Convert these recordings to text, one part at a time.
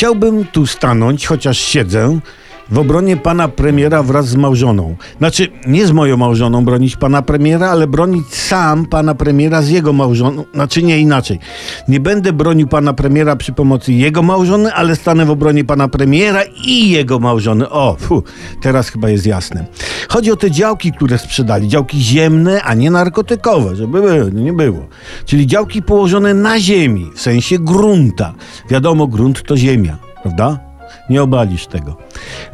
Chciałbym tu stanąć, chociaż siedzę, w obronie pana premiera wraz z małżoną. Znaczy, nie z moją małżoną bronić pana premiera, ale bronić sam pana premiera z jego małżoną. Znaczy, nie inaczej. Nie będę bronił pana premiera przy pomocy jego małżony, ale stanę w obronie pana premiera i jego małżony. O, teraz chyba jest jasne. Chodzi o te działki, które sprzedali. Działki ziemne, a nie narkotykowe, żeby było, nie było. Czyli działki położone na ziemi, w sensie grunta. Wiadomo, grunt to ziemia, prawda? Nie obalisz tego.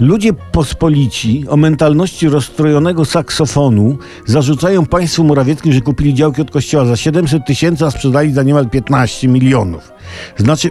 Ludzie pospolici o mentalności rozstrojonego saksofonu zarzucają państwu Morawieckim, że kupili działki od kościoła za 700 tysięcy, a sprzedali za niemal 15 milionów. Znaczy,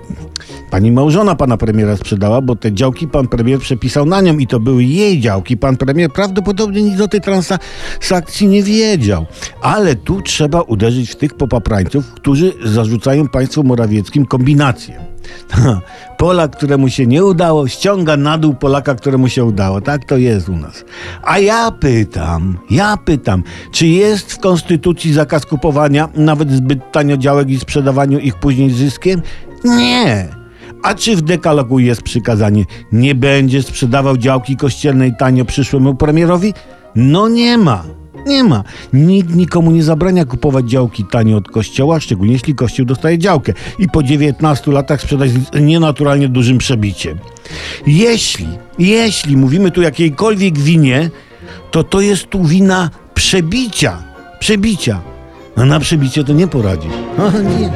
pani małżona pana premiera sprzedała, bo te działki pan premier przepisał na nią i to były jej działki. Pan premier prawdopodobnie nic o tej transakcji nie wiedział. Ale tu trzeba uderzyć w tych popaprańców, którzy zarzucają państwu Morawieckim kombinację. Polak, któremu się nie udało, ściąga na dół Polaka, któremu się udało. Tak to jest u nas. A ja pytam, ja pytam, czy jest w Konstytucji zakaz kupowania nawet zbyt tanio działek i sprzedawaniu ich później zyskiem? Nie. A czy w dekalogu jest przykazanie, nie będzie sprzedawał działki kościelnej tanio przyszłemu premierowi? No nie ma. Nie ma. Nikt nikomu nie zabrania kupować działki tanio od kościoła, szczególnie jeśli kościół dostaje działkę i po 19 latach sprzedać z nienaturalnie dużym przebiciem. Jeśli, jeśli mówimy tu jakiejkolwiek winie, to to jest tu wina przebicia. Przebicia. A na przebicie to nie poradzisz. O, nie.